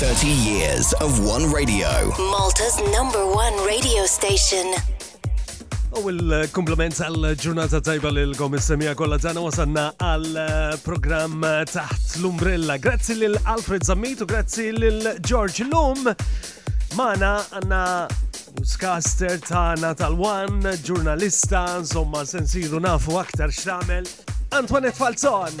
30 years of One Radio. Malta's number one radio station. U il-komplement għal-ġurnata tajba l-kom semija kolla tana wasanna għal-program taħt l-umbrella. Grazzi l-Alfred Zammit u grazzi l-George Lum. Mana għanna newscaster tana tal-wan, ġurnalista, insomma sensiru nafu aktar xramel. Antoinette Falzon.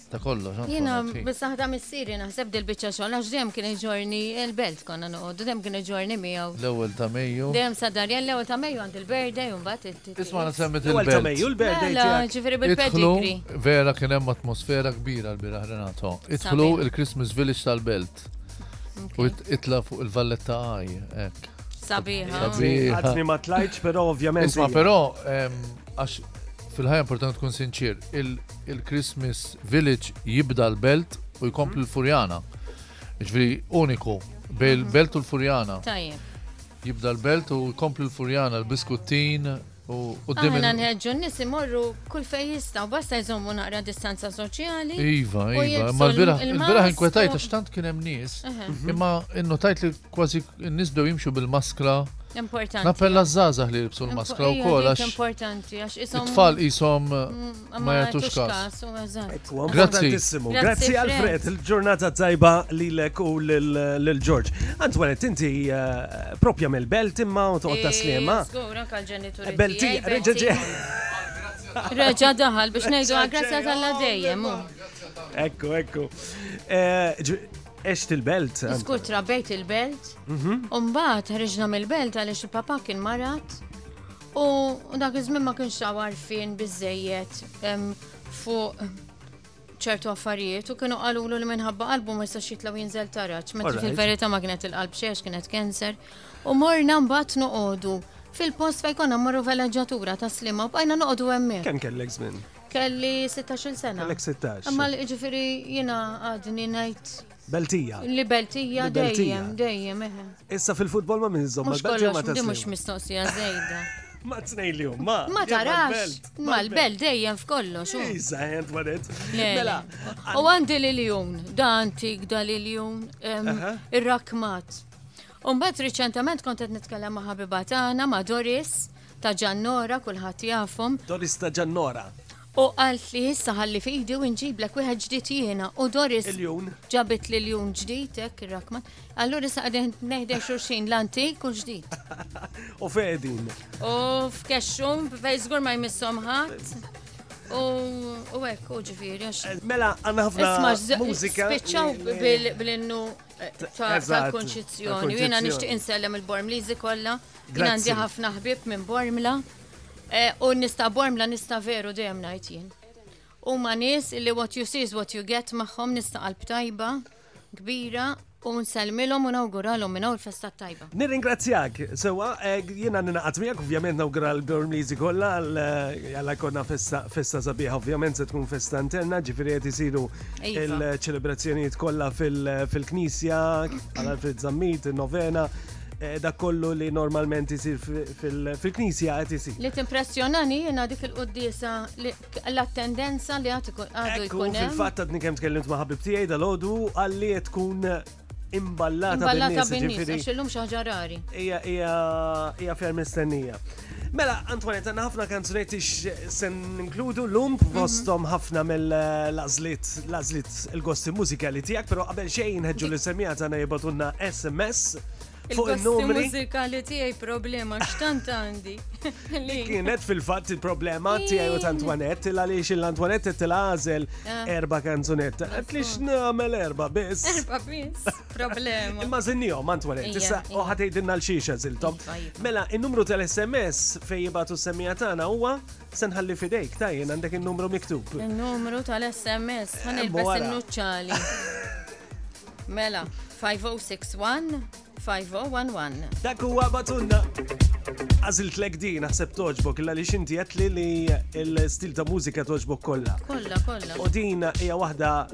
Ta' kollox, anka Jina, net fik. bis-saħħa ta' missieri naħseb dil-biċċa xogħol għax dejjem kien iġorni l-belt konna noqogħdu, dejjem kien iġorni miegħu. L-ewwel ta' Mejju. Dejjem sa dar jgħal l-ewwel ta' Mejju għand il-birthday u mbagħad it- it- Isma' għana semmit L-ewwel ta' il-belt. Mejju l-birthday Mela, tiegħek. ġifieri Idħlu, bil-pedigree. vera kien hemm atmosfera kbira l-biraħ Renato. Idħlu Sabiħ. il-Christmas Village tal-Belt. U it- itla' fuq il-Valletta Għaj, hekk. Sabiħa. Sabiħ. Għadni ma tlajtx, pero ovvjament. Isma' hija. però, em, għax fil-ħajja importanti tkun sinċier, il- il-Christmas Village jibda l-belt u jkompli l-Furjana. Ġviri, uniku, bej l-belt u l-Furjana. Tajjeb. Jibda l-belt u jkompli l-Furjana, l-biskuttin, u d-dim. Għana nħedġu n-nis imorru kull fej jistaw, basta jżommu naqra distanza soċjali. Iva, iva, ma l-biraħ, il-biraħ inkwetajt, għax tant kienem nis, imma innotajt li kważi n-nis bdew jimxu bil-maskla. Importanti. Nappella z-zazah li jibsu l-maskla u kolax. Importanti, għax jisom. Tfal jisom mm. Ma jagħtux kas. Grazzi. Grazzi Alfred, il-ġurnata tajba lilek u lil George. Antoinette, inti eh, propja mill-belt imma u toqgħod ta' eh, slima. Eh, Belti, reġa' Reġa daħal biex nejdu għagrazja tal-la dejjem. Ekku, ekku. Eċt il-belt. Skur trabejt il-belt. Mhm. Umbat, ħriġna mill-belt għalix il-papa kien marat. U dak iż-żmien ma kienx ta' għarfien biżejjed fuq ċertu affarijiet u kienu qalulu li minħabba qalbu ma jistax jitlaw jinżel taraġ. Meta fil-verità ma kienet il-qalb xiex kienet kanser. U morna mbagħad noqogħdu fil-post fejn konna morru veleġġatura ta' slima bqajna noqogħdu hemmhekk. Kemm kellek żmien? Kelli 16-il sena. Kellek 16. Imma ġifieri jiena għadni ngħid Beltija. Li Beltija Li Beltija. dejjem, dejjem, eħe. Issa fil-futbol ma' min iżżomm Mhux mal-Beltija kollox, ma' ta' di mhux slima. mistoqsija żejda. Ma' tnejn li huma. Ma jew tarax, mal-Belt, mal-Belt. mal-belt dejjem f'kollox. hu. Isa, ent ma' net. Le, Mela, le. U għandi l-iljun, da antik da l-iljun, em, Aha. ir-rakmat. Umbagħad riċentament kont qed nitkellem ma' ħabiba tagħna, ma' Doris, ta' Ġannora, kulħadd jafhom. Doris ta' Ġannora. U qaltli, Issa ħalli f'idi u nġiblek wieħed ġdid jiena. U Doris. Iljun. Ġabitli ljun ġdid, hekk ir-rakman. Allura issa qegħdin neħdej xulxin l-antik u l-ġdid. U f'edin. U f'kexxum, fej żgur ma jmissom ħadd. U hekk, u ġifieri għax. Eh, mela għandna ħafna mużika. Spiċċaw bil-innu eh, tal-konċizzjoni. Jiena nixtieq insellem il-Bormliżi kollha. Għandi ħafna ħbib minn Bormla. U nista borm la nista veru dejjem ngħid jien. Huma nies li what you see is what you get magħhom nista qalb tajba, kbira, u nsellmilhom u nawguralhom minn hawn festa tajba. Nirringrazzjak, sewa, eh, jiena ninaqat miegħek ovvjament nawgura l-Gormliżi kollha eh, għal jkollna festa sabiħa ovvjament se tkun festa interna, ġifieri qed isiru iva. il-ċelebrazzjonijiet kollha fil-knisja, għal Alfred Zammit, novena, eh, dak kollu li normalment isir fil-knisja qed isir. Li timpressjonani jiena dik il-qudiesa l-attendenza li għad għadu jkun. Fil-fatt għadni kemm tkellimt ma' ħabib tiegħi dal-għodu għalli qed tkun imballata bin-nies. Imballata bin-nies, xillum xi ħaġa rari. Hija hija hija ferm mistennija. Mela, Antoinette, għanna ħafna kanzunetti sen inkludu l-lum, mhm. fostom ħafna mill-lazlit, lazlit il-gosti mużikali tijak, pero qabel xejn ħedġu li semijat għana jibatunna SMS fuq il-numri. mużikali tijaj problema, xtant għandi. Kienet fil-fat il-problema tijaj u t-Antoinette, illa li xil antoinette t-lazel ah. erba kanzunetta. Għatlix namel erba bis. Erba bis. Problema. Imma zinnijom, Antoinette, Ija, issa ija. uħat ejdinna l-xiexa ziltom. Iva, iva. Mela, il-numru tal-SMS fej jibatu s-semija tagħna huwa senħalli fidejk, tajjen għandek il-numru miktub. Il-numru tal-SMS, ħan Eh, ilbes mora. il-nuċċali. Mela, 5061 5011. Dak huwa batunna. Għazilt lek di, naħseb toġbok, illa li xinti għetli li il-stil ta' mużika toġbok kollha. Kolla, kolla. U din hija waħda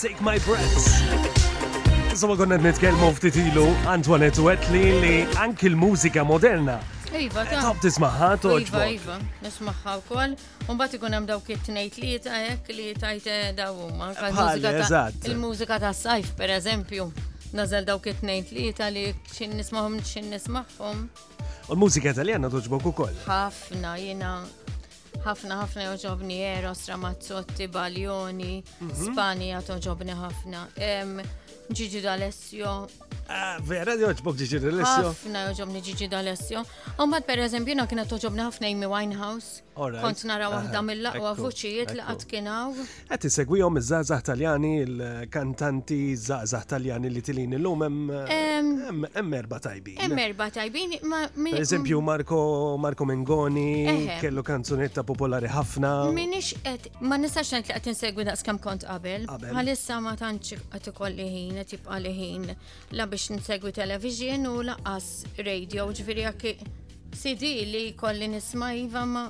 Take my breath. Insomma konna nitkellmu ftit ilu Antoinette u li li anki l-mużika moderna. Iva, ta' Top tismaħħa toġbok. Iva, iva, nismaħħa wkoll. U mbagħad ikun hemm dawk it-tnejt li tajek li tajt eh, daw huma. Il-mużika ta' sajf pereżempju. Nażel dawk it-tnejt li ta' li x'in nismahom x'in nismahom. U l-mużika Italjana toġbok ukoll. Ħafna jiena ħafna ħafna joġobni Eros, Ramazzotti, Baljoni, mhm. Spanja toġobni ħafna. Ġiġi D'Alessio. Ah, vera, joġbok Ġiġi D'Alessio. ħafna joġobni Ġiġi D'Alessio. Umbat per eżempju, jina kienet toġobni ħafna Amy Winehouse. Kont nara waħda mill-aqwa vuċijiet li qatt kien hawn. Qed isegwihom iż-żgħażagħ Taljani, il-kantanti żgħażagħ Taljani li tilin illum hemm erba' tajbin. Hemm erba' tajbin. Per eżempju Marco Marco Mengoni kellu kanzunetta popolari ħafna. Minix qed ma nistax ngħid li qed insegwi daqskemm kont qabel. Bħalissa ma tantx qed ikolli ħin qed jibqa' li ħin. La biex nsegwi television u laqqas radio, ġviri jekk CD li kolli nisma iva ma.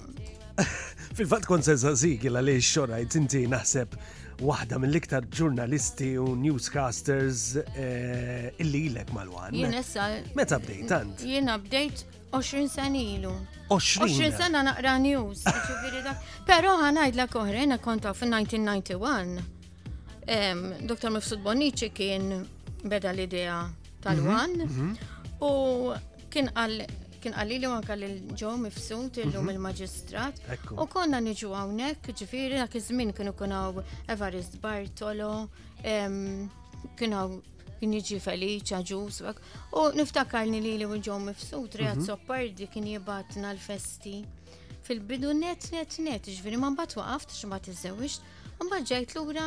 Fil-fatt kont se żażik il għaliex xorajt inti naħseb waħda mill-iktar ġurnalisti u newscasters eh, illi ilek malwan. Jien issa. Meta bdejt tant? Jiena bdejt 20 sen ilu. 20 20 sena naqra news. ġifieri dak- Però ħanajdlek oħra, jiena kont taf fin-1991. Dr. Mifsud Bonici kien beda l-idea tal-wan mhm, mhm. u kien għal kien għalli li għanka l-ġo mifsud illum mhm. il-magistrat. U konna niġu għawnek, ġifiri, dak iż-żmien kienu kunaw Evarist Bartolo, kunaw kien jiġi Feliċa ġus, u niftakarni li li ġo mifsud, Reat mhm. Soppardi kien jibatna l-festi fil-bidu net net net, ġifiri ma bat waqaft x'ma tiżewġt, Mbagħad ġejt lura.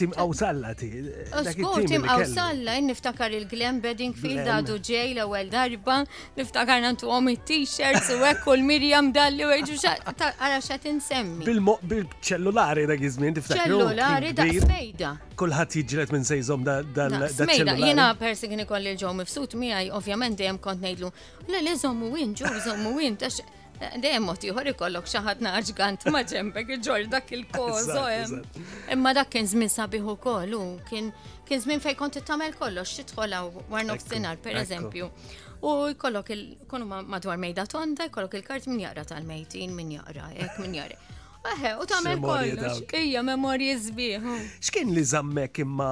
Tim Awsalla ti. Żgur tim Awsalla, niftakar il-Glen Bedding Field għadu ġej l-ewwel darba, niftakar nantu għom it-t-shirts u hekk u l-Mirjam dalli u għeġu għara xat insemmi. Bil-ċellulari da gizmin tiftakar. Ċellulari da fejda. Kulħadd jiġret minn sejżom da ċellulari. Jiena persi kien ikoll il-ġew mifsut miegħi, ovvjament dejjem kont ngħidlu, le le żommu win, ġew żommu win, Dejjem mod ieħor ikollok xi ħadd naqax gant ma' ġembek iġor dak il-kożo hemm. Imma dak kien żmien sabiħ ukoll u kien kien żmien fejn kont tagħmel kollox tidħol war nofsinhar pereżempju. U jkollok il kunu madwar mejda tonda, jkollok il-kart min jaqra tal-mejtin, min jaqra, hekk min jaqra. Eħe, u tagħmel kollox. Ija memorji sbieħ. X'kien li żammek imma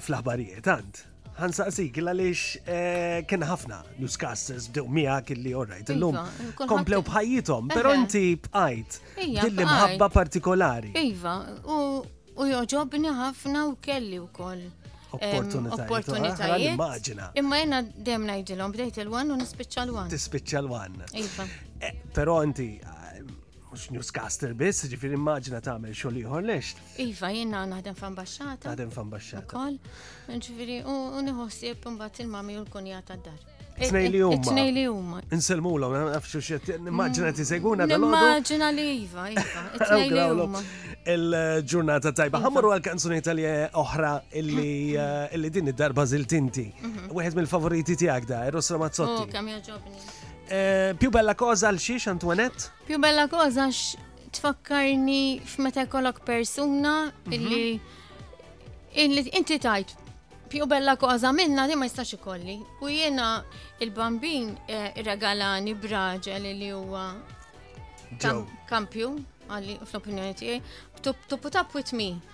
fl-aħbarijiet għand? Għan saqsik, għalix eh, kien ħafna newscasters bdew mija killi orrajt illum. Iva, komplew bħajjitom, pero inti bqajt dilli mħabba partikolari. Iva, u joġobni ħafna u kelli u koll. Opportunitajiet. Immaġina. Imma jena dem najdilom, bdejt il-wan u nispicċa l-wan. Tispicċa l-wan. Iva. Eh, pero inti, eh, mux newscaster biss, ġifir immaġina ta' xogħol ieħor lext. Iva, jina naħdem f'ambasċata. Naħdem f'ambasċata. Kol, ġifiri, u nħossib mbagħad il-mami u l-kunja tad-dar. Tnej li huma. Tnej li huma. Inselmu l ma nafx xiet, immaġina ti seguna dal Immaġina li iva, iva. Tnej li huma. Il-ġurnata tajba. Iva. Ħamru għal-kanzuni tal oħra eh, illi din id-darba ziltinti. Mhm. Wieħed mill-favoriti tiegħek da, Eros Ramazzotti. Oh, kam joġobni. Eh, più bella cosa l-xiex, Antoinette? Più bella cosa Tfakkarni f'meta jkollok persuna mhm. illi illi inti tajt più bella cosa minna li ma jistax ikolli. U jiena il-bambin eh, regalani braġel li huwa kampju għalli fl-opinjoni tiegħi, to put up with me.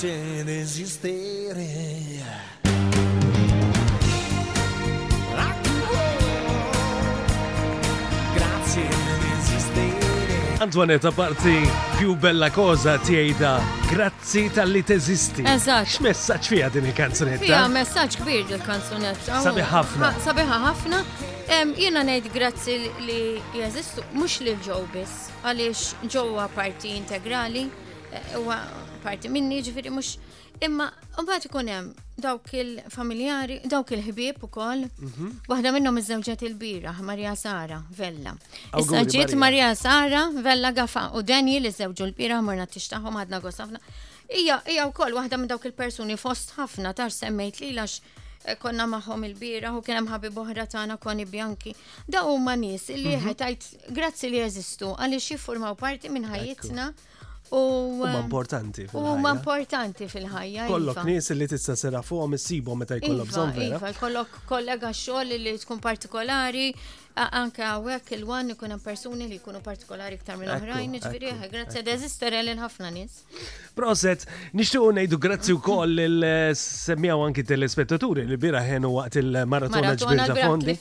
Grazie di esistere. Antoinetta parti più bella cosa ti hai da grazzi tal-li teżisti. Eżatt. X'messaġġ fiha din il-kanzunetta? Fiha messaġġ kbir il-kanzunetta. Sabiħ ħafna. Sabiħa ħafna. Jiena ngħid grazzi li jeżistu mhux lil ġew biss għaliex ġewwa parti integrali huwa parti minni, ġifiri mux. Imma, mbagħad ikun hemm dawk il-familjari, dawk il-ħbieb ukoll. Mhm. Waħda minnhom iżżewġet il-bira, Marja Sara Vella. Issa ġiet Marja Sara Vella Gafa u Denji li żewġu l-bira morna tixtaħhom għadna gosafna. Ija, ija wkoll waħda minn dawk il-persuni fost ħafna tar semmejt li lax eh, konna maħħom il-bira u kien hemm ħabib oħra tagħna koni bjanki. Da huma nies li mhm. ħetajt Grazzi li jeżistu għaliex jiffurmaw parti minn ħajjitna. U huma um, importanti fil-ħajja. U huma importanti fil-ħajja. Kollok iva. nies li tista' sera fuqhom issibhom meta jkollok iva, bżonn vera. Iva, jkollok kollega xogħol li tkun partikolari, anke hawnhekk il-wan ikun hemm persuni li jkunu partikolari iktar minn oħrajn, ġifieri grazzi li eżister lil ħafna nies. Proset, nixtiequ ngħidu grazzi wkoll lil eh, semjaw anki telespettaturi li bira ħenu waqt il-maratona ġbir ta' fondi.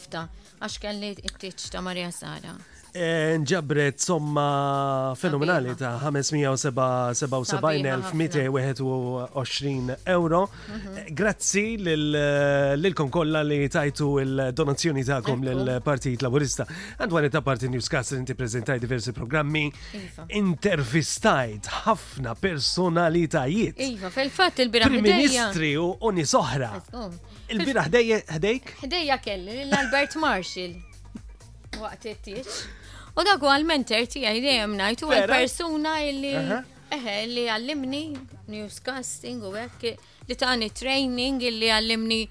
Għax kelli it-tiċ ta' Maria Sara. Eh, nġabret somma fenomenali ta' 577,221 euro. Mhm. Eh, grazzi eh, lilkom kollha li tajtu il-donazzjoni tagħkom lill-Partit Laburista. Għandwani ta' Parti Newscastle inti prezentaj diversi programmi, iva. intervistajt ħafna personalitajiet. Iva, fil-fatt il-biraħ. Ministri u unis oħra. Il-bira ħdejk? Ħdejja kelli l-Albert Marshall. Waqt it-tieċ. U dak huwa l-mentor tiegħi dejjem ngħid u persuna illi eħe li għallimni newscasting u hekk li tani training illi għallimni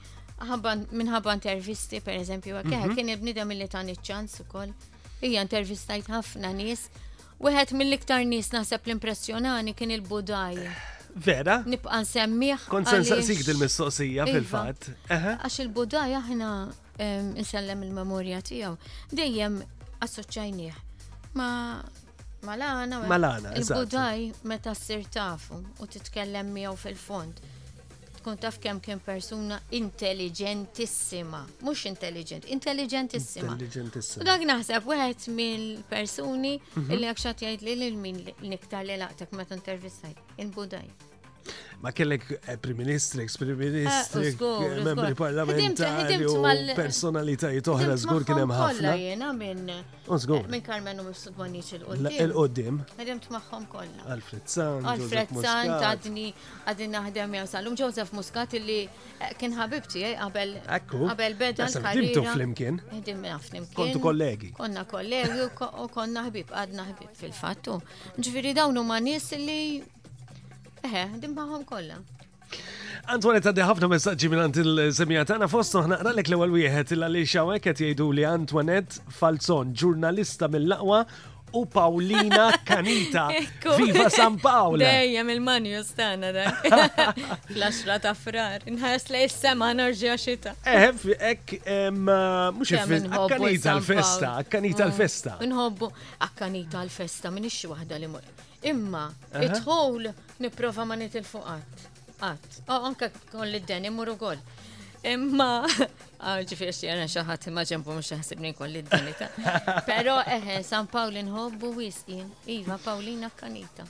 minħabba intervisti per eżempju għak mhm. kien il-bnidem illi tani ċans ukoll. Ija intervistajt ħafna nies. Wieħed mill-iktar nies naħseb l-impressjonani kien il-Budaj. Vera? Nibqa' nsemmiħ. Kont se nsaqsik dil-mistoqsija iva. fil-fatt. Għax il-Budaj aħna insellem il-memorja tiegħu. Dejjem assoċċajnieh ma Malana. Malana, Il-Budaj meta ssir tafu u titkellem miegħu fil-fond Tkun taf kemm kien persuna intelligentissima, mhux intelligent, intelligentissima. Intelligentissima. U dak naħseb wieħed mill-persuni mhm. li jekk xatt jgħid li min niktar li laqtek meta intervistajt, il-Budaj. Ma kellek eh, Prim Ministri, ex Prim eh, Ministri, eh, membri parlamentari u personalitajiet oħra żgur kien hemm ħafna. Jiena minn minn Karmenu Mifsud Bonniċ il-qoddim. Il-qoddim. Ħedimt magħhom kollha. Alfred Sant. Alfred Sant għadni Għadni naħdem miegħu sal-lum, Joseph Muscat illi kien ħabib tiegħi qabel qabel beda l-karriera. Ħdimtu flimkien? Ħdimna flimkien. Kontu kollegi? Konna kollegi u konna ħbib, għadna ħbib fil-fattu. Ġifieri dawn huma nies li eħe, dim magħhom kollha. Antoinette għaddi ħafna messaġġi minn il-semija tagħna fost ħnaqralek l-ewwel wieħed il għaliex hawnhekk qed jgħidu li Antoinette Falzon, ġurnalista mill-aqwa u Paulina Canita. Viva San Paolo! Dejjem il-manju stana da. L-10 ta' frar. Nħares li s-sema norġa xita. Eh, ek, mux il-festa. Akkanita l-festa, akkanita l-festa. Mm. Nħobbu, akkanita l-festa, minix wahda li mur. Imma, itħol, niprofa ma nitilfuqat. Qatt. Oh, anke koll id-den imur ukoll. Imma ah, ġifieri xi għana xi ħadd ma ġembu mhux jaħsibni koll id-denita. Però eħe eh, San Pawl inħobbu wisqi. Iva Pawlina Kanita.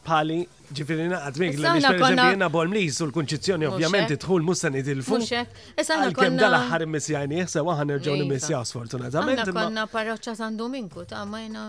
Pali, ġifiri naqad mig, li per eżempju jena bol mlis u l-kunċizzjoni ovvjament idħul musa nidilfu. Għal-kem dal-ħar immissjani, sewa ħan nerġaw nimissjaw sfortunatament. Għanna konna parroċċa San Dominku, ta' ma jena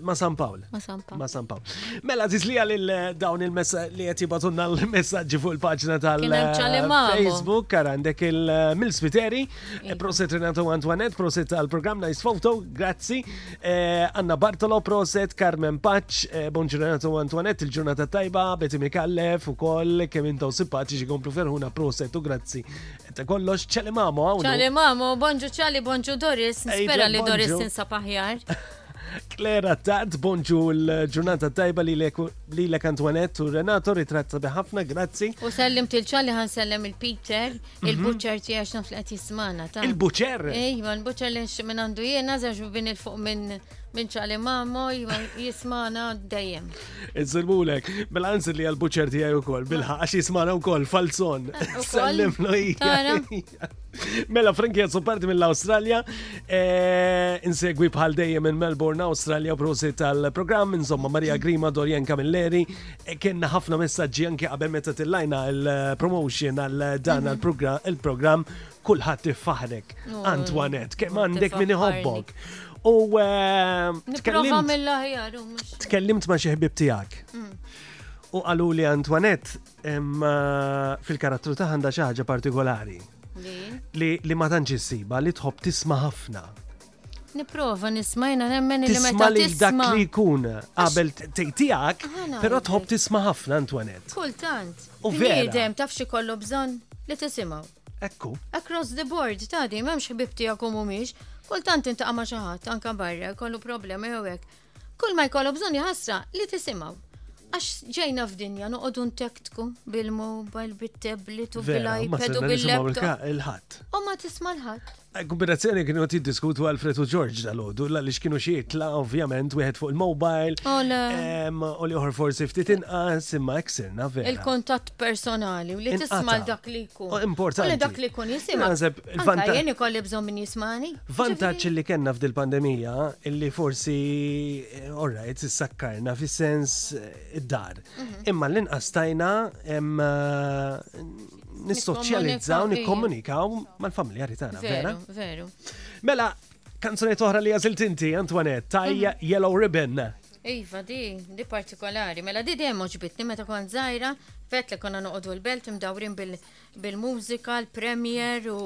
Ma San Pawl. Ma San Pawl. Ma San Pawl. Mela tislija lil eh, dawn il-messa li qed jibatunna l-messaġġi fuq il-paġna tal-Facebook kar għandek il-Mil eh, Spiteri, eh, iva. proset Renato Antoinette, proset tal-programm Nice Photo, grazzi. Anna Bartolo, proset Carmen Paċ, bonġu Renato Antoinette, il-ġurnata tajba, Betty Mikallef u koll, kemm intaw simpatiċi komplu ferħuna proset u grazzi Ta' kollox ċali mamo għawnu. Ċali mamo, bonġu ċali, bonġu Doris, nispera li Doris tinsa paħjar. Klera Tat, bonġu l-ġurnata tajba li l-ek Antoinette u Renato ritratta bi ħafna, grazzi. U sellim til-ċalli għan sellim il-Peter, mhm. il-buċer ti għax naf l-għet jismana. Il-buċer? Ej, ma l-buċer li minn għandu jena, zaġu bin il-fuq minn Minn ċali mammo jismana dejjem. Insirbulek, bil-anzi li għal-buċer tijaj u koll, bilħa għax jismana u koll, falzon. Sallim Mela Franki għazzu parti mill-Australia, eh, insegwi bħal dejjem minn Melbourne, Australia, prosit tal-program, insomma Maria Grima, Dorian Camilleri, eh, kienna ħafna messagġi anki qabel meta tillajna il-promotion għal dan mhm. il-program Kulħadd iffaħrek, Antoinette, kemm għandek min iħobbok. U ehm, tkellimt ma' xi ħbib tiegħek. Mm. U qalu li Antoinette ehm, fil-karattru ta' għandha xi ħaġa partikolari. Li ma tantx issiba li tħobb tisma' ħafna. Niprofa nisma' jina nemmen li meta li dak li jkun qabel tejtijak, però tħobb tisma' ħafna Antoinette. Kultant. U vera. taf xi kollu bżonn li tisimgħu. Ekku. Across the board, tadi, memx ħbib tijak u mumiex, kultant intaqa ma xaħat, anka barra, kollu problema jew hekk. Kull ma jkollu bżon jħassra li tisimaw. Għax ġejna f'dinja noqogħdu ntektku bil-mobile, bit-tablet u bil-iPad u bil-laptop. Il-ħadd. U ma tisma' l-ħadd. Kombinazzjoni kienu għat jiddiskutu Alfred u George dal-ħodu, għaliex kienu xie jitla, ovvjament, wieħed fuq il-mobile. Ola. U liħor forsi ftit inqas, imma eksirna vera. Il-kontatt personali, u li tisma dak li jkun. Oh, importanti. Li dak li jkun jisima. Għazeb, il-vantaġġ. Jien ikolli bżon minn jismani. Vantaġġ li kena f'dil pandemija, illi forsi, eh, orrajt, s-sakkarna fis-sens eh, id-dar. Mhm. Imma l-inqas tajna eh, nissoċjalizzaw, nikkomunikaw mal-familjari tagħna, vera? Veru. Mela, kanzunet oħra li għażilt inti, Antoinette, tajja mhm. Yellow Ribbon. Iva, di, di partikolari. Mela, di dejjem oġbitni meta kont zaħira, fett li konna noqogħdu l-belt imdawrin bil-mużika, l-premier u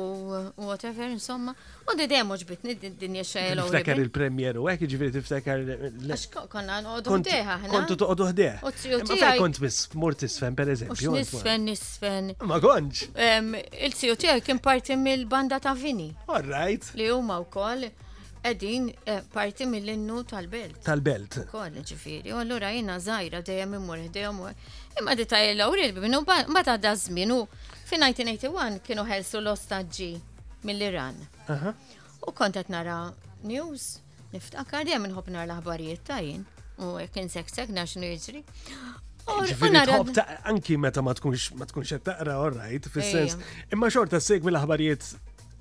whatever, insomma. U di dejjem oġbitni din jexxajl. Tiftakar il-premjer u hekk jiġifieri tiftakar. Għax konna nqogħdu ħdejha ħna. Kontu toqgħodu ħdejha. U tiju tiegħi. Kont mort isfen pereżempju. Nisfen, nisfen. Ma kontx. Il-tiju tiegħi kien parti mill-banda ta' Vini. All right. Li huma wkoll edin eh, parti mill-innu tal-belt. Tal-belt. Koll, ġifiri. U allura jina zaħira dejjem immur ħdejhom. Imma di tajja l-awril biminu, ma ta' dażminu. Fi 1981 kienu ħelsu l-ostaġġi. Mill-Iran. U kont qed nara news, niftakar dejjem inħobb nara l-aħbarijiet ta' jien u jekk inseksek nax jiġri. Anki meta ma tkunx ma tkunx qed taqra all right, fis-sens. Imma xorta segwi l-aħbarijiet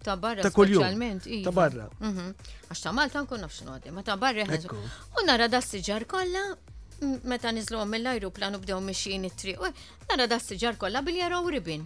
ta' barra ta' kuljum. Iva. Ta' barra. Mhm. Għax ta' Malta nkun nafx nodi, ma ta' barra ħeżu. U nara da' siġar kollha meta niżlu mill-ajruplanu bdew mixin it-triq. Nara da' siġar kollha bil jaraw ribin.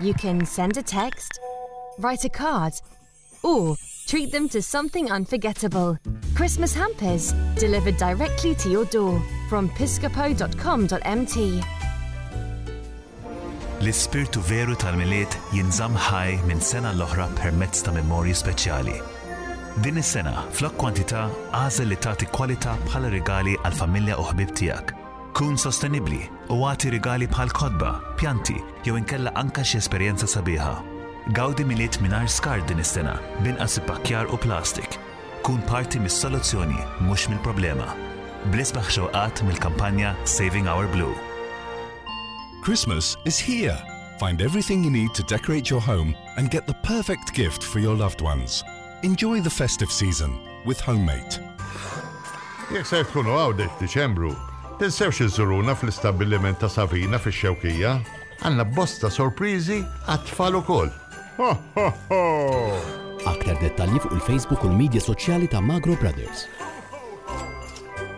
You can send a text, write a card, or treat them to something unforgettable. Christmas hampers delivered directly to your door from piscopo.com.mt. L-ispirtu veru tal-Milied jinżamm ħaj minn sena l-oħra permezz ta' memorji speċjali. Din is-sena, Flokk Kwantità għażel li tagħti Kwalità bħala rigali għall-familja u ħbieb tiegħek. Kun sostenibbli u agħti rigali bħal kotba, pjanti jew inkella anke xi esperjenza sabiħa. Gawdi Milied mingħajr skart din is-sena b'inqas ippakkjar u plastik. Kun parti mis-soluzzjoni mhux mill-problema. Bl-isbaħ xewqat mill-kampanja Saving Our Blue. Christmas is here! Find everything you need to decorate your home and get the perfect gift for your loved ones. Enjoy the festive season with Homemate. Jekk ser tkunu Għawdex f'Diċembru, tinsewx iżżuruna fl-istabbiliment ta' Savina fix-Xewkija. Għandna bosta sorpriżi għat-tfal ukoll. Ho ho ho! Aktar dettalji fuq il-Facebook u l-midja soċjali ta' Magro Brothers.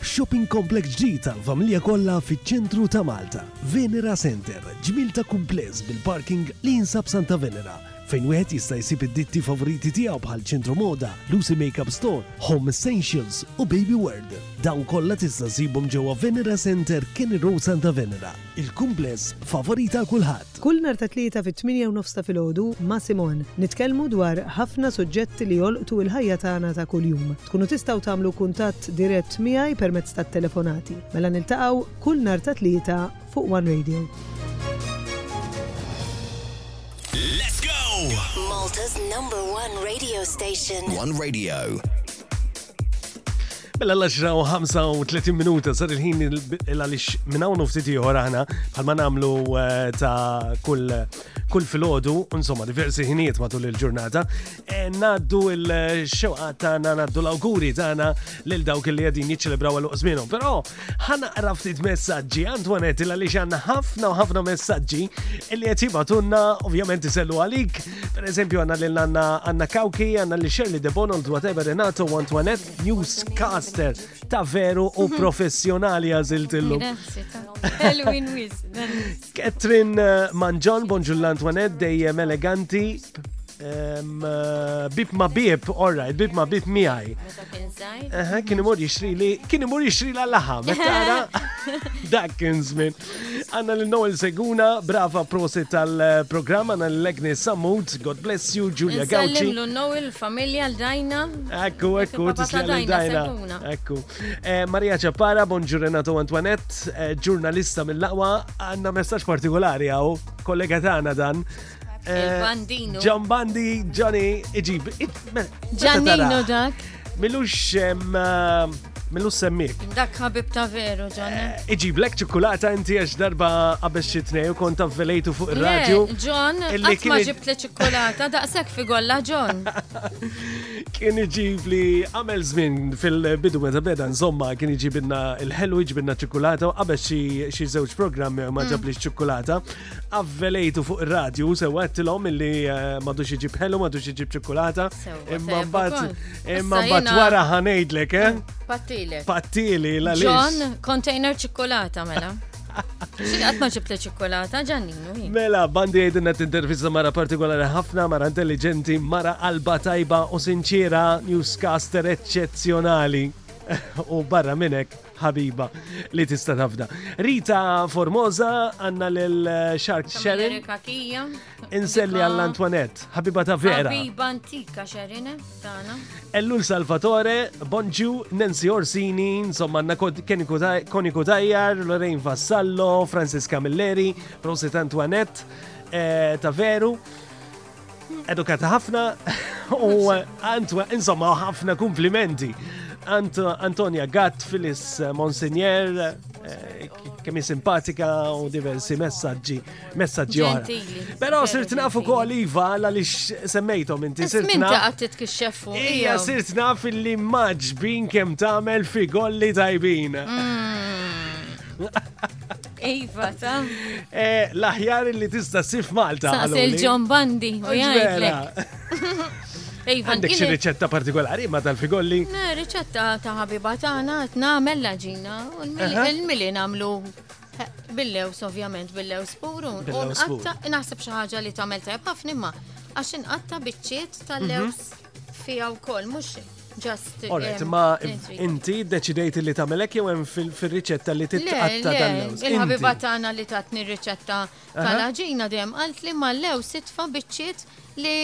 Shopping complex ġdid għall-familja kollha fiċ-ċentru ta' Malta, Venera Center, ġmiel ta' kumpless bil-parking li jinsab Santa Venera, fejn wieħed jista' jsib id-ditti favoriti tiegħu bħal Centro Moda, Lucy Makeup Store, Home Essentials u Baby World. Dawn kollha tista' ssibhom ġewwa Venera Center, Kenny Road Santa Venera. Il-kumpless favorit għal kulħadd. Kull nhar ta' Tlieta fit-tmienja u nofs ta' filgħodu ma' Simon, nitkellmu dwar ħafna suġġetti li jolqtu l-ħajja tagħna ta' kuljum. Tkunu tistgħu tagħmlu kuntatt dirett miegħi permezz tat-telefonati. Mela niltaqgħu kull nhar ta' Tlieta fuq one Radio. Malta's number one radio station. One Radio. Mela l-10 u 35 minuta sar il-ħin il-għalix minn hawn ftit ieħor aħna bħalma nagħmlu eh, ta' kull kull filgħodu, insomma diversi ħinijiet matul il-ġurnata, eh, ngħaddu l-xewqa tagħna ngħaddu l-awguri tagħna lil dawk li qegħdin jiċċelebraw għal żmienhom. Però Ħanaqra ftit messaġġi, Antoinette, li xanna ħafna u ħafna messaġġi li qed jibatunna ovvjament isellu għalik. Per eżempju għandna lil għandna għandna Kawki, għandna li Shirley De Bonold, whatever Renato u Antoinette, newscaster ta' veru u mhm. professjonali għażilt illum. Halloween Wiz. Katrin eh, Manġon, bonġull Antoinette, dejjem eleganti, eh, bib ma bib, orra, bib ma bib miħaj. Kien imur jixri li, kien imur jixri la laħa, mettara dak kien żmien. Għanna l-Noel Seguna, brava prosi tal-programm, għanna l-Legni Samut, God bless you, Julia Gauci. Sallim l-Noel, familja l-dajna. Ekku, ekku, tislim l-dajna. Ekku. Eh, Maria Ċappara, bonġur Renato Antoinette, eh, ġurnalista mill-laqwa, għanna messaċ partikolari għaw, kollega tagħna dan. Il-bandinu. John Bandi, Johnny, iġib. Ġannino dak. Milux millu semmik. Dak ħabib ta' veru, ġonna. Eh, iġib lek ċokolata inti għax darba għabex xitnej u kont avvelejtu fuq il-radju. Ġon, għat ma ġibt li ċokolata, daqsek fi golla, Ġon. Kien iġib li għamel zmin fil-bidu meta beda nżomma kien iġibinna il-ħelu iġibinna ċokolata u għabex xie zewġ programmi ma mm. ġabli ċokolata. avvelejtu fuq ir-radju sewa għedtilhom illi eh, madux iġib ħelu, madux iġib ċikkulata. Imma mbagħad imma mbagħad wara ħanejdlek, eh? Mm, pattili. Pattili la John, container ċikkulata mela. Xilqat ma ġibta ċikkolata, ġanninu. Mela, bandi għedinna t-intervista mara partikolari ħafna, mara intelligenti, mara alba tajba u sinċira, newscaster eccezjonali. U barra minnek, ħabiba li tista' tafda. Rita Formosa għanna lil eh, Shark Sharon. Inselli għall Antoinette, ħabiba ta' vera. Ħabiba antika Sharon eh, tagħna. Ellul Salvatore, Bonġu, Nancy Orsini, insomma għandna Koni Kudajjar, Lorraine Vassallo, Francis Camilleri, Rosit Antoinette eh, ta' veru. Edukata ħafna u għantwa insomma ħafna komplimenti. Antonia Gatt, Filis Monsignier, eh, kemm simpatika u diversi messaġġi, messaġġi oħra. Però sirt nafu kol iva għal li semmejtom inti sirt naf. Minta għad titkixxefu. Ija sirt naf li maġbin kemm tagħmel fi golli tajbin. Mm. Iva, ta. Eh, l-aħjar li tista' sif Malta. Saqs il-John Bandi u jgħidlek. Iva, Għandek xi riċetta partikolari ma tal-figolli? Ne, riċetta ta' ħabiba tagħna qed nagħmel laġina u l-mili nagħmlu eh, bil-lews ovvjament bil-lews puru. Naħseb xi ħaġa li tagħmel tajb ħafna imma għax inqatta biċċiet tal-lews mhm. Fija wkoll mhux Just. Alright, ma inti deċidejt li tamelek jew hemm fil-riċetta li titqatta tal-lewż. Il-ħabiba tagħna li tatni r-riċetta tal-ħaġina dejjem qalt li ma lew sitfa biċċiet li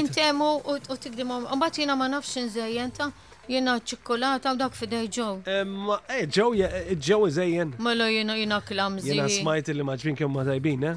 intemu u tikdimhom. Mbagħad jiena ma nafx inżejjen ta' jiena ċikkulata u dak fidej ġew. Eh, ġew ġew iżejjen. Mela jiena jiena klamżi. Jiena smajt li maġbin kemm ma tajbin, eh?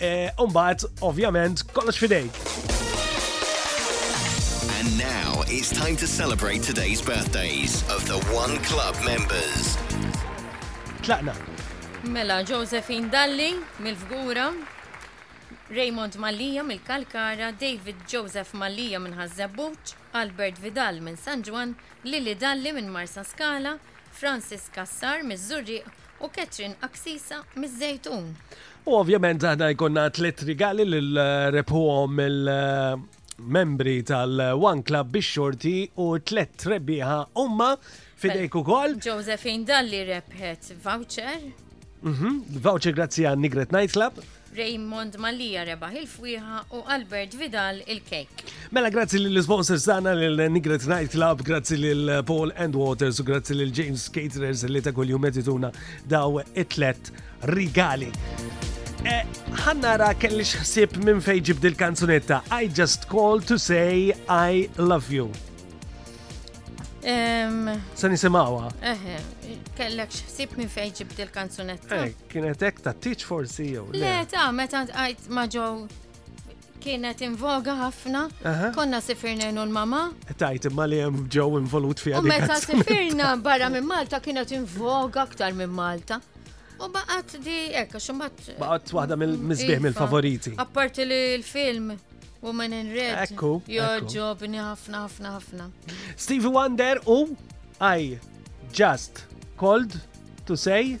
Eh, Umbat, ovvjament, kollox fidejk. And now it's time to celebrate today's birthdays of the One Club members. Tlaqna. Mela, Josephine Dalli, mil-Fgura. Raymond Mallija mill-Kalkara, David Joseph Mallija minn Ħazzebbuċ, Albert Vidal minn San Ġwan, Lili Dalli minn Marsa Skala, Francis Kassar miż-Żurriq u Catherine Axisa miż-Żejtun. U ovvjament aħna jkollna tliet rigali li rebħuhom il-membri tal-One Club biex xorti u tliet trebbieħa umma fidejk ukoll. Josephine Dalli rebħet voucher Mhm. Voucher grazzi għan Nigret Nightclub. Raymond Mallia rebaħ il-fwieħa u Albert Vidal il-kejk. Mela grazzi lill sponsors tagħna lil Nigret Night Club, grazzi lil Paul and Waters u grazzi lil James Caterers li ta' kuljum qed ituna daw it-tlet rigali. E, ħannara kelli xħsib minn fejn ġibd il-kanzunetta I just call to say I love you. Se nisimawa. Eħe, kellek xħsib minn fejn ġibd il-kanzunetta. Kienet hekk ta' tiċ forsi jew. Le, ta' meta għajt ma ġew kienet invoga ħafna. Konna sifirna jenu l-mama. Tajt imma li jem ġew involut fija. U meta sifirna barra minn Malta kienet invoga aktar minn Malta. U baqat di ekka xumbat. Baqat waħda mill-mizbieħ mill-favoriti. Apparti li l-film Woman in Red. Ekku. Joġobni ħafna ħafna ħafna. Stevie Wonder u I just called to say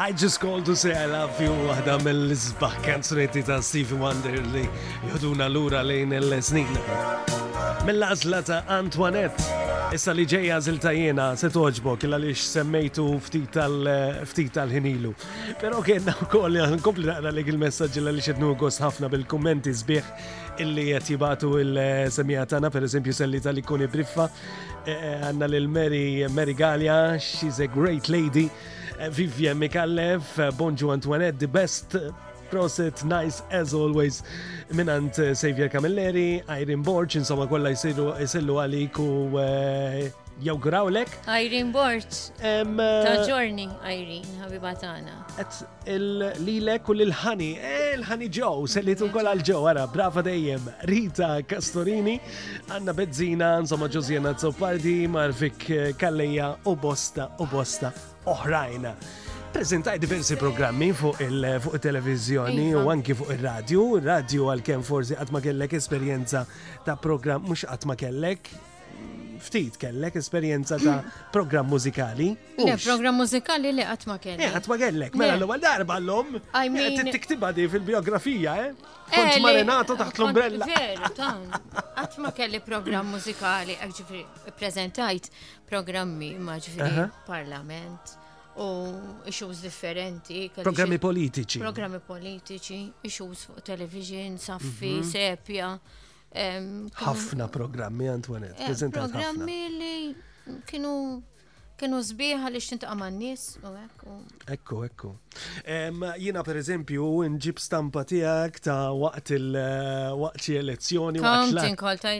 I just called to say I love you waħda mill-isbaħ kanzunetti ta' Stevie Wonder li jħoduna lura lejn il-snin. Mill-għażla ta' Antoinette, issa li ġejja żilta jiena se toġbok illa li semmejtu ftit tal-ħinilu. Però kienna wkoll nkompli naqra li il-messaġġ li xednu gost ħafna bil-kummenti sbieħ illi qed jibatu il-semija tagħna pereżempju selli tal-ikuni briffa Eh, eh, għanna lil Mary, Mary Gallia, she's a great lady. Eh, Vivien Mikallev, Bonġu Antoinette, the best proset, nice as always minant Xavier Camilleri, Irene Borch, insomma kolla jisillu għalik u jawgurawlek. Irene Borch, ta' ġorni Irene, ħabiba tagħna. Lilek u lil ħani, eh, l-ħani ġow, sellitu kol għal ġow, għara, brava dejjem, Rita Castorini, Anna Bezzina, insomma Ġozjena Zoppardi, Marvik eh, Kalleja u Bosta u Bosta oħrajna. Prezentaj diversi programmi fuq il-televizjoni iva. u anki fuq il-radio. Radio għal-kem forsi għatma kellek esperienza ta' program mux għatma kellek ftit kellek esperjenza ta' program mużikali. Le, program mużikali li qatt ma kellek. Eh, qatt ma kellek, mela l-ewwel darba l-lum. I mean. Eh, Tiktibha di fil-biografija, eh? eh kont ma Renato taħt l-umbrella. Veru, tan. Qatt ma kelli program mużikali, eh, ġifri, prezentajt programmi ma ġifri parlament u issues differenti. Programmi politiċi. Programmi politiċi, issues fuq television, saffi, mhm. sepja. Ħafna programmi, Antoinette, eh, prezentajt. Programmi li kienu kienu zbieħa li xtint għaman nis u ekku. Ekku, ekku. Jina per eżempju nġib stampa tijak ta' waqt il-waqt eh, elezzjoni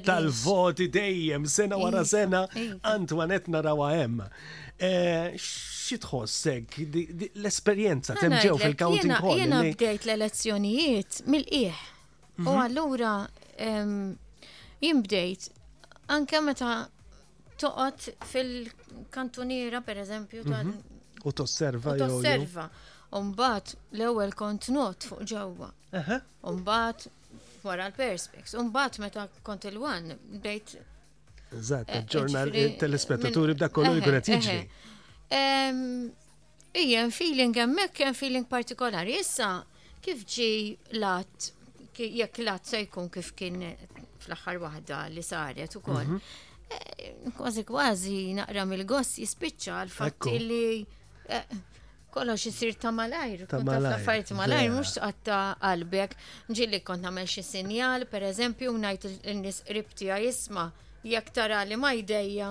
tal-voti dejjem sena wara sena Antoinette narawa hemm. Eh, xi tħossek l-esperjenza temġew fil-counting hall? Jiena bdejt l-elezzjonijiet mill-qiegħ U mhm. allura jien bdejt anke meta toqgħod fil-kantuniera pereżempju tal mhm. u tosserva jew tosserva. Umbat l-ewwel kont not fuq ġewwa. Umbat wara l-perspex. Umbat meta kont il-wan bdejt Eżatt, eh, ġurnal telespettaturi b'dak kollu jkun qed jiġri. Ija, hemm feeling hemmhekk, hemm feeling partikolari. Issa, kif ġi lat, jekk lat se jkun kif kien fl-aħħar waħda li saret ukoll. Mhm. Eh, kważi kważi naqra mill-goss jispiċċa l-fatt li eh, kollox jisir ta' malajr, ta' affarijiet malajr, mux tqatta qalbek. Ġilli kont nagħmel xi sinjal, per eżempju, ngħid il-nisqrib tiegħi jisma' jekk tara li ma jdejja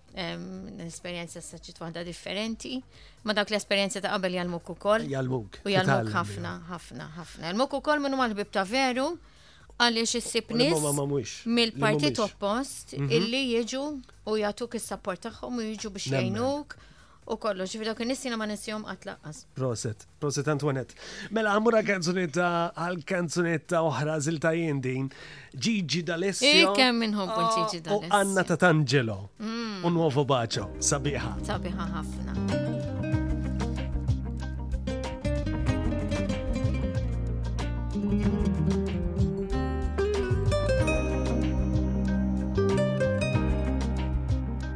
l-esperienza s saċċit waħda differenti, ma dawk l-esperienza ta' qabel jalmuk u koll. Jalmuk. U jalmuk ħafna, ħafna, ħafna. Jalmuk u koll minnu mal-ħbib ta' veru, għaliex issib nis mill-partit oppost mhm. illi jiġu u jagħtuk is-sapport tagħhom u jiġu biex jgħinuk U kollox, ġifieri dawk in-nies jiena ma ninsihom qatt laqqas. Proset, proset Antoinette. Mela għamura kanzunetta għal kanzunetta oħra zilta din, Gigi D'Alessio. Ej, kemm minnħom kun Gigi ah, D'Alessio. Anna Tatangelo. Mm. Un nuovo bacio, sabiħa. Sabiħa ħafna.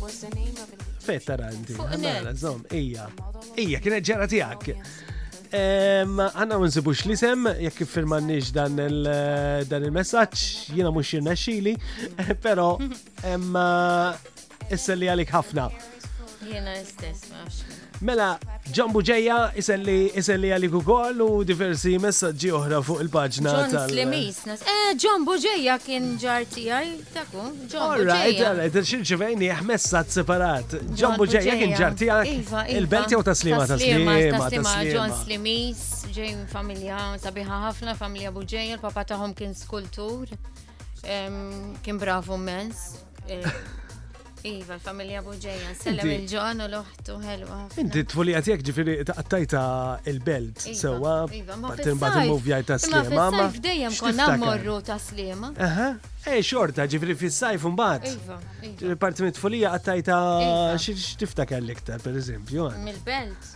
What's the name of it? Fejn tara inti? Fuq Għanna net. għala, zom, ija. Ija, kienet ġara tijak. Em, Għanna ma nsibux li sem, jekk firmanniġ dan il- dan il-messagġ, jina mux jirnexxili, pero em, issa li għalik ħafna. Jiena l-istess, ma nafx. Mela, John Buġeja iselli iselli għalik ukoll u diversi messaġġi oħra fuq il-paġna John tal- Slimis, nas. Eh, John Buġeja kien ġar tiegħi, taku, John All right, Buġeja. all right, xirċivejni messaġġ separat. John John Buġeja kien Buġeja. ġar tiegħek. Iva, iva. Il-belt jew taslima Taslima, taslima. taslima, John taslima. Slimis, ġej minn familja sabiħa ħafna, familja Buġeja, il-papa tagħhom kien skultur, em, kien bravu mens. Iva, l-familja Buġeja, sellem il-ġon u l-oħtu ħelwa. Inti t-tfulija tijek ġifiri taqtajta il-belt, iva, sewa, iva, partin bat il-movjaj ta' slima. Ma f-sajf dejjem konna morru ta' slima. Aha, e xorta ġifiri f-sajf un bat. Iva, iva. Parti mit-tfulija għattajta xtiftakar l-iktar, per eżempju. Mil-belt.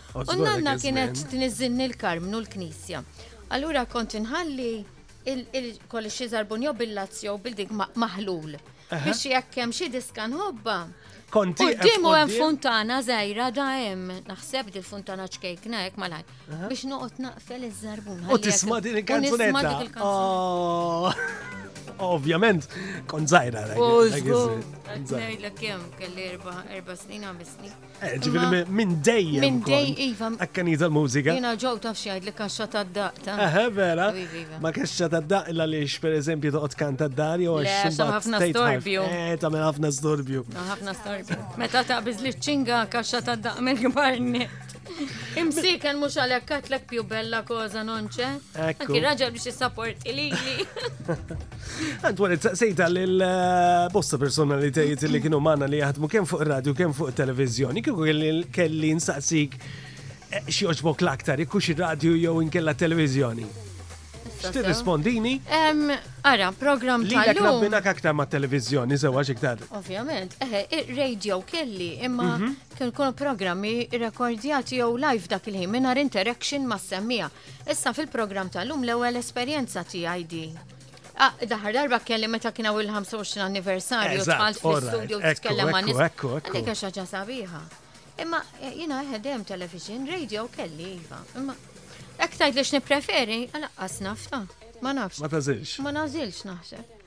U nanna kienet tniżżinni l-karmnu l-knisja. Allura kont inħalli il-kolli xie zarbun jow bil-lazz jow bil-dik maħlul. Biex jekk hemm xi diska nħobba. Konti. Dimu hemm funtana żgħira da hemm naħseb dil funtana ċkejkna hekk malaj. Biex noqgħod naqfel iż-żarbun. U tisma' din il-kanzunetta. Oh. Ovvjament, kont żgħira. U żgur. Ngħidlek kemm kelli erba' snin, ħames snin. Eh, ġifiri minn dejjem. Minn dejjem, iva. Akkani tal-mużika. Jena ġow taf xajd li kaxxa ta' daq ta' Eħe, vera. Ma kaxxa ta' daq illa li per eżempju toqgħod kanta d-dar jew għax. Le, ħafna storbju. Eh, ta' minn ħafna storbju. Ħafna storbju. Meta ta' bizli ċinga kaxxa ta' daq minn gbarni. Imsiken mux għalek katlek più bella koza nonċe. Ekku. Anki raġel biex jissaporti li li. Antoine, sejta l-bosta eh, personalitajiet li kienu manna li jaħdmu kemm fuq radio, kemm fuq televizjoni, kieku kelli nsaqsik eh, xie oġbok l-aktar, ikkux il-radio jew inkella televizjoni. X'tirrispondini? Ara, program tal-lum. Lilek nabbinak aktar ma' televizjoni, sewa xiktar. Ovvjament, eħe, eh, radio kelli, imma mhm. kien kun programmi rekordjati jew live dak il-ħin minn interaction ma' semmija. Issa fil-programm tal-lum l-ewwel esperjenza tiegħi din. Ah, daħar darba kelli meta kien hawn il-25 anniversarju tfal fl-studio tkellem ma' nis. Ekku, ekku. Dik xaġa sabiħa. Imma eh, jina ħedem television, radio kelli iva. Imma ek tajt li x'nippreferi, għalaqqas nafta. Ma nafx. Ma tażilx. Ma nażilx naħseb.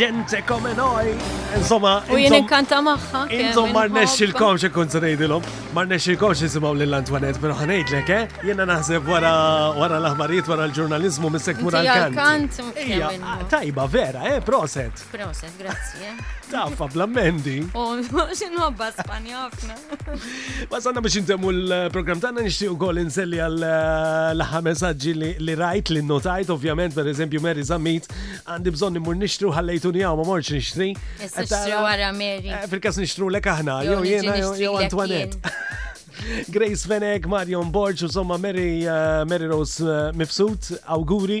Gente come noi. Insomma. U jien inkanta maħħa. Intom mar nexxilkom xi kont se ngħidilhom. Mar nexxilkom xi simgħu lil Antoinette, però ħanejdlek, eh? Jiena naħseb wara wara l-aħbarijiet wara l-ġurnaliżmu missek mura l-kant. Ija, tajba vera, eh, proset. Proset, grazzi, eh. Tafa bla mendi. U x'inħobba Spanja ħafna. Wasanna biex intemmu l-program tanna nixti u kol inselli għal eh, laħa messagġi li rajt, li notajt, ovvjament, per eżempju, Mary Zammit, għandi bżon nimur nixtru ħallejtu nijaw, ma morċ nixtri. Nixtru għara Mary. Eh, fil-kas nixtru l aħna, jew jena, jew Antoinette. Grace Fenek, Marion Borg, u somma Mary, eh, Mary Rose Mifsud, auguri.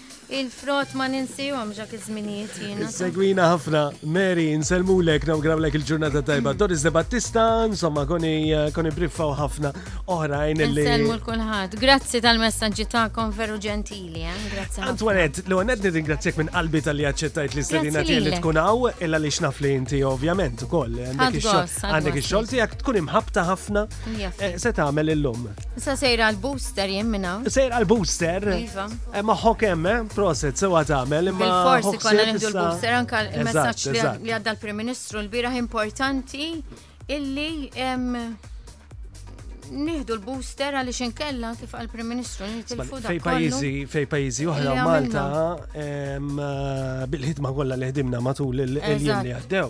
Il-frott ma ninsihomx dak iż-żminijiet jiena. Segwina ħafna, Mary, nselmulek, nawgrawlek il-ġurnata tajba. Doris de Battista, insomma, koni koni briffaw ħafna oħrajn li. Nselmu l-kulħadd. Grazzi tal-messaġġi tagħkom veru ġentili, eh? Grazzi. ħafna. Antoinette, l għanet nirringrazzjek minn qalbi tal-li għacċettajt li s-sedina Grazzi tiegħi li lilek. tkun hawn, illa li xnaf li inti ovvjament ukoll. Għandek Ħadd ix-xogħol- gost, ħadd Għandek gost. ix-xogħol tiegħek tkun imħabta ħafna. Eh, se tagħmel illum. Sa sejr għal booster jien minna. Sejr għal booster. Iva. Eh, ma ħok hemm, eh, proset sewa tagħmel imma. Forsi konna nimdu l-booster anke il-messaġġ li għadda l-Prim Ministru l-bieraħ importanti illi nieħdu l-booster għaliex inkella kif għal prim Ministru nitilfu Fej pajjiżi fej pajjiżi oħra Malta eh, bil-ħidma kollha li ħdimna matul il-jiem li għaddew.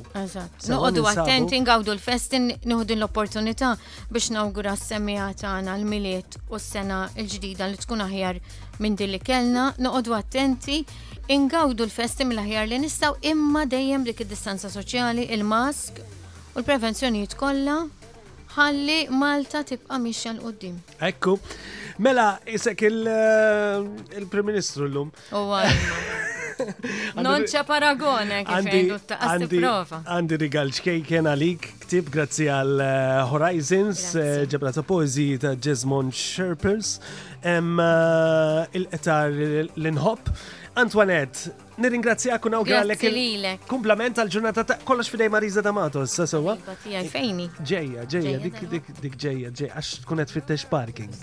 Noqogħdu attenti ngawdu l-festi nieħu din l-opportunità biex nawgura s-semija tagħna l-miliet u s-sena l-ġdida li tkun aħjar minn din li kellna, noqogħdu attenti ingawdu l-festi mill-aħjar li nistgħu imma dejjem dik id-distanza soċjali, il-mask u l-prevenzjonijiet kollha ħalli Malta tibqa' mixja l qudiem Ekku, mela isek eh, il-Prim Ministru llum. U għajma. Non ċa paragone kif għandi prova. Għandi rigal ċkejken għalik, ktib grazzi għal eh, Horizons, eh, ġebra ta' poezi ta' Jesmon Sherpers, eh, il-etar l-inħob. Antoinette, nirringrazzjak u nawgralek il-kumplament għal-ġurnata ta' kollox fidej Marisa D'Amato, sa' sewa. Fejni. Ġeja, ġeja, dik ġeja, ġeja, għax kunet fit-tex parking.